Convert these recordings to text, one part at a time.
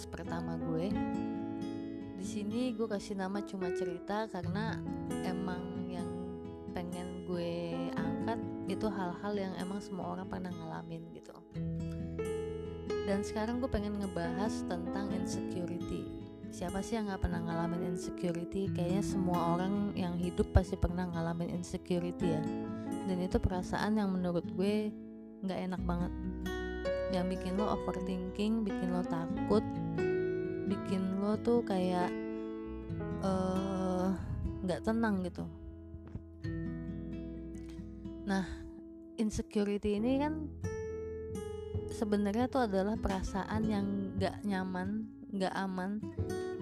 podcast pertama gue. Di sini gue kasih nama cuma cerita karena emang yang pengen gue angkat itu hal-hal yang emang semua orang pernah ngalamin gitu. Dan sekarang gue pengen ngebahas tentang insecurity. Siapa sih yang gak pernah ngalamin insecurity? Kayaknya semua orang yang hidup pasti pernah ngalamin insecurity ya. Dan itu perasaan yang menurut gue nggak enak banget yang bikin lo overthinking bikin lo takut bikin lo tuh kayak nggak uh, tenang gitu. Nah insecurity ini kan sebenarnya tuh adalah perasaan yang nggak nyaman nggak aman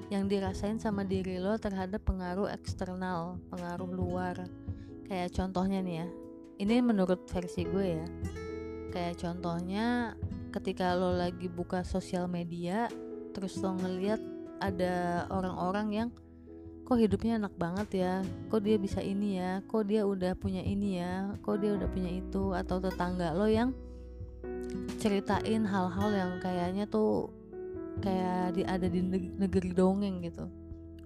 yang dirasain sama diri lo terhadap pengaruh eksternal pengaruh luar. Kayak contohnya nih ya ini menurut versi gue ya. Kayak contohnya ketika lo lagi buka sosial media terus lo ngeliat ada orang-orang yang kok hidupnya enak banget ya? Kok dia bisa ini ya? Kok dia udah punya ini ya? Kok dia udah punya itu? Atau tetangga lo yang ceritain hal-hal yang kayaknya tuh kayak di ada di negeri dongeng gitu.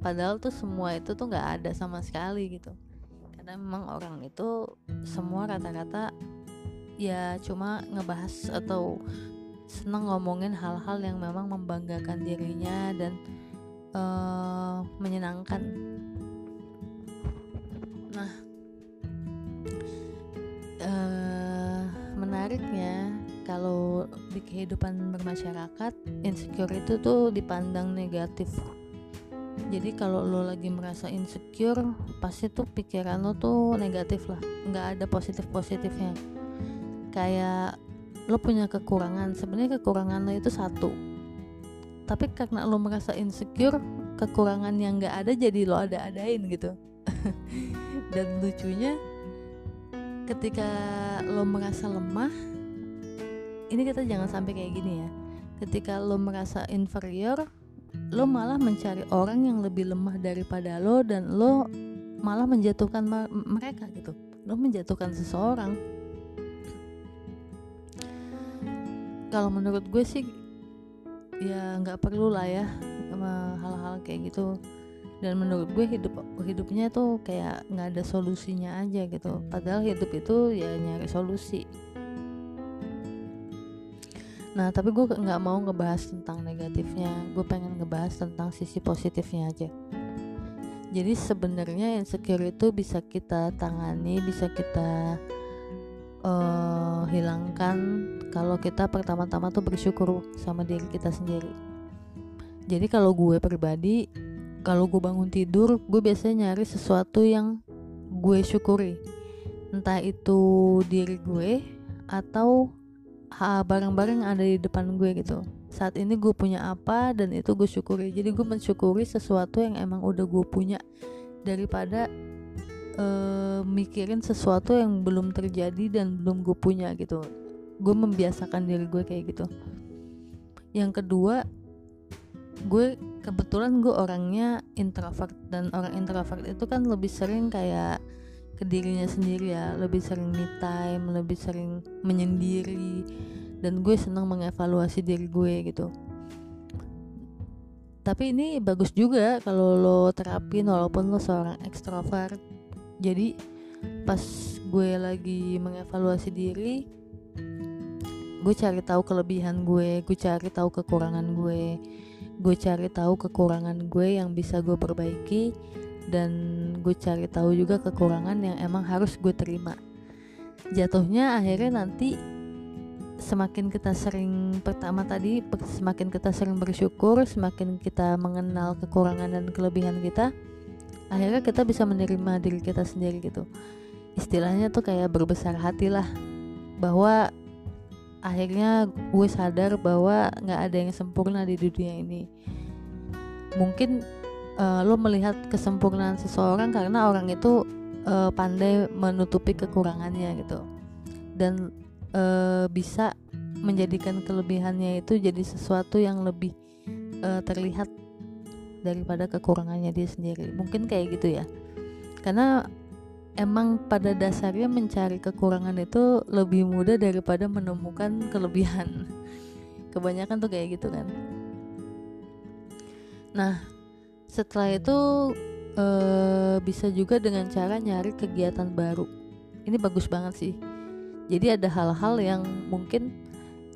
Padahal tuh semua itu tuh nggak ada sama sekali gitu. Karena memang orang itu semua rata-rata ya cuma ngebahas atau senang ngomongin hal-hal yang memang membanggakan dirinya dan uh, menyenangkan. Nah, uh, menariknya kalau di kehidupan bermasyarakat insecure itu tuh dipandang negatif. Jadi kalau lo lagi merasa insecure, pasti tuh pikiran lo tuh negatif lah, nggak ada positif positifnya. Kayak lo punya kekurangan sebenarnya kekurangan lo itu satu. Tapi karena lo merasa insecure kekurangan yang gak ada jadi lo ada-adain gitu. Dan lucunya ketika lo merasa lemah ini kita jangan sampai kayak gini ya. Ketika lo merasa inferior lo malah mencari orang yang lebih lemah daripada lo dan lo malah menjatuhkan mereka gitu. Lo menjatuhkan seseorang kalau menurut gue sih ya nggak perlu lah ya hal-hal kayak gitu. Dan menurut gue hidup hidupnya tuh kayak nggak ada solusinya aja gitu. Padahal hidup itu ya nyari solusi. Nah tapi gue nggak mau ngebahas tentang negatifnya. Gue pengen ngebahas tentang sisi positifnya aja. Jadi sebenarnya insecure itu bisa kita tangani bisa kita uh, hilangkan kalau kita pertama-tama tuh bersyukur sama diri kita sendiri. Jadi kalau gue pribadi kalau gue bangun tidur gue biasanya nyari sesuatu yang gue syukuri. Entah itu diri gue atau barang-barang ada di depan gue gitu. Saat ini gue punya apa dan itu gue syukuri. Jadi gue mensyukuri sesuatu yang emang udah gue punya daripada uh, mikirin sesuatu yang belum terjadi dan belum gue punya gitu. Gue membiasakan diri gue kayak gitu. Yang kedua gue kebetulan gue orangnya introvert dan orang introvert itu kan lebih sering kayak ke dirinya sendiri ya. Lebih sering me time lebih sering menyendiri dan gue senang mengevaluasi diri gue gitu. Tapi ini bagus juga kalau lo terapin walaupun lo seorang ekstrovert jadi pas gue lagi mengevaluasi diri gue cari tahu kelebihan gue gue cari tahu kekurangan gue gue cari tahu kekurangan gue yang bisa gue perbaiki dan gue cari tahu juga kekurangan yang emang harus gue terima. Jatuhnya akhirnya nanti semakin kita sering pertama tadi semakin kita sering bersyukur semakin kita mengenal kekurangan dan kelebihan kita akhirnya kita bisa menerima diri kita sendiri gitu. Istilahnya tuh kayak berbesar hati lah. Bahwa akhirnya gue sadar bahwa nggak ada yang sempurna di dunia ini. Mungkin uh, lo melihat kesempurnaan seseorang karena orang itu uh, pandai menutupi kekurangannya gitu. Dan uh, bisa menjadikan kelebihannya itu jadi sesuatu yang lebih uh, terlihat daripada kekurangannya dia sendiri. Mungkin kayak gitu ya. Karena emang pada dasarnya mencari kekurangan itu lebih mudah daripada menemukan kelebihan. Kebanyakan tuh kayak gitu kan. Nah setelah itu e, bisa juga dengan cara nyari kegiatan baru. Ini bagus banget sih. Jadi ada hal-hal yang mungkin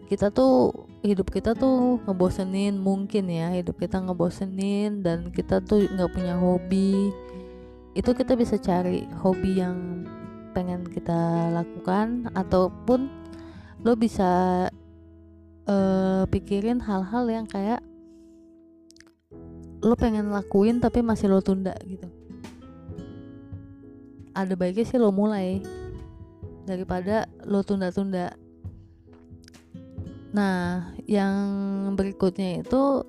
kita tuh hidup kita tuh ngebosenin mungkin ya hidup kita ngebosenin dan kita tuh nggak punya hobi. Itu kita bisa cari hobi yang pengen kita lakukan ataupun lo bisa uh, pikirin hal-hal yang kayak lo pengen lakuin tapi masih lo tunda gitu. Ada baiknya sih lo mulai daripada lo tunda-tunda nah yang berikutnya itu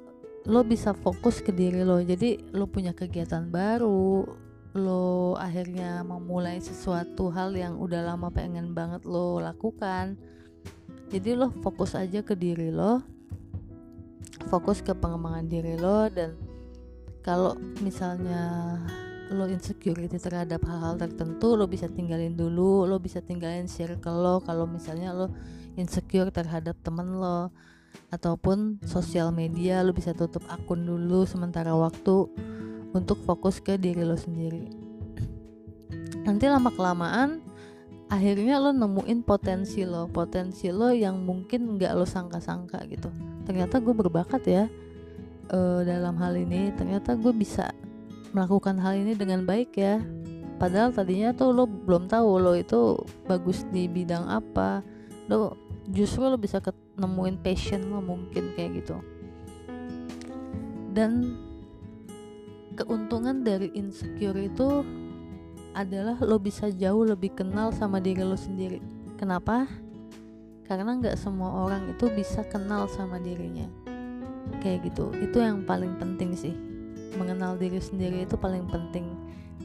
lo bisa fokus ke diri lo. Jadi lo punya kegiatan baru lo akhirnya memulai sesuatu hal yang udah lama pengen banget lo lakukan. Jadi lo fokus aja ke diri lo fokus ke pengembangan diri lo dan kalau misalnya lo insecurity terhadap hal-hal tertentu lo bisa tinggalin dulu lo bisa tinggalin circle lo. Kalau misalnya lo insecure terhadap temen lo. Ataupun sosial media lo bisa tutup akun dulu sementara waktu untuk fokus ke diri lo sendiri. Nanti lama kelamaan akhirnya lo nemuin potensi lo potensi lo yang mungkin nggak lo sangka-sangka gitu. Ternyata gue berbakat ya uh, dalam hal ini. Ternyata gue bisa melakukan hal ini dengan baik ya. Padahal tadinya tuh lo belum tahu lo itu bagus di bidang apa. Lo justru lo bisa nemuin passion lo mungkin kayak gitu. Dan keuntungan dari insecure itu adalah lo bisa jauh lebih kenal sama diri lo sendiri. Kenapa? Karena nggak semua orang itu bisa kenal sama dirinya. Kayak gitu. Itu yang paling penting sih. Mengenal diri sendiri itu paling penting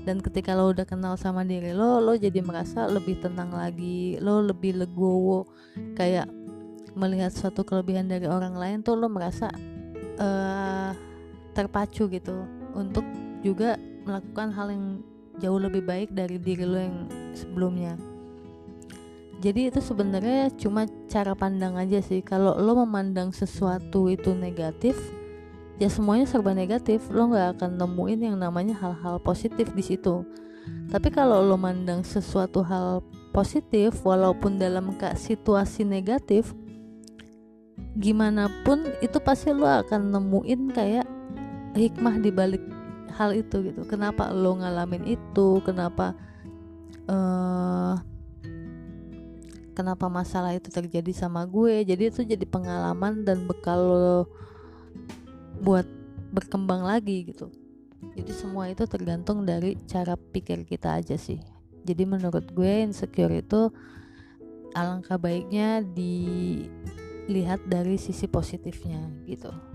dan ketika lo udah kenal sama diri lo lo jadi merasa lebih tenang lagi. Lo lebih legowo. Kayak melihat suatu kelebihan dari orang lain tuh lo merasa uh, terpacu gitu untuk juga melakukan hal yang jauh lebih baik dari diri lo yang sebelumnya. Jadi itu sebenarnya cuma cara pandang aja sih. Kalau lo memandang sesuatu itu negatif ya semuanya serba negatif. Lo nggak akan nemuin yang namanya hal-hal positif di situ. Tapi kalau lo mandang sesuatu hal positif walaupun dalam situasi negatif gimana pun itu pasti lo akan nemuin kayak hikmah di balik hal itu gitu. Kenapa lo ngalamin itu? Kenapa uh, kenapa masalah itu terjadi sama gue? Jadi itu jadi pengalaman dan bekal lo buat berkembang lagi gitu. Jadi semua itu tergantung dari cara pikir kita aja sih. Jadi menurut gue insecure itu alangkah baiknya dilihat dari sisi positifnya gitu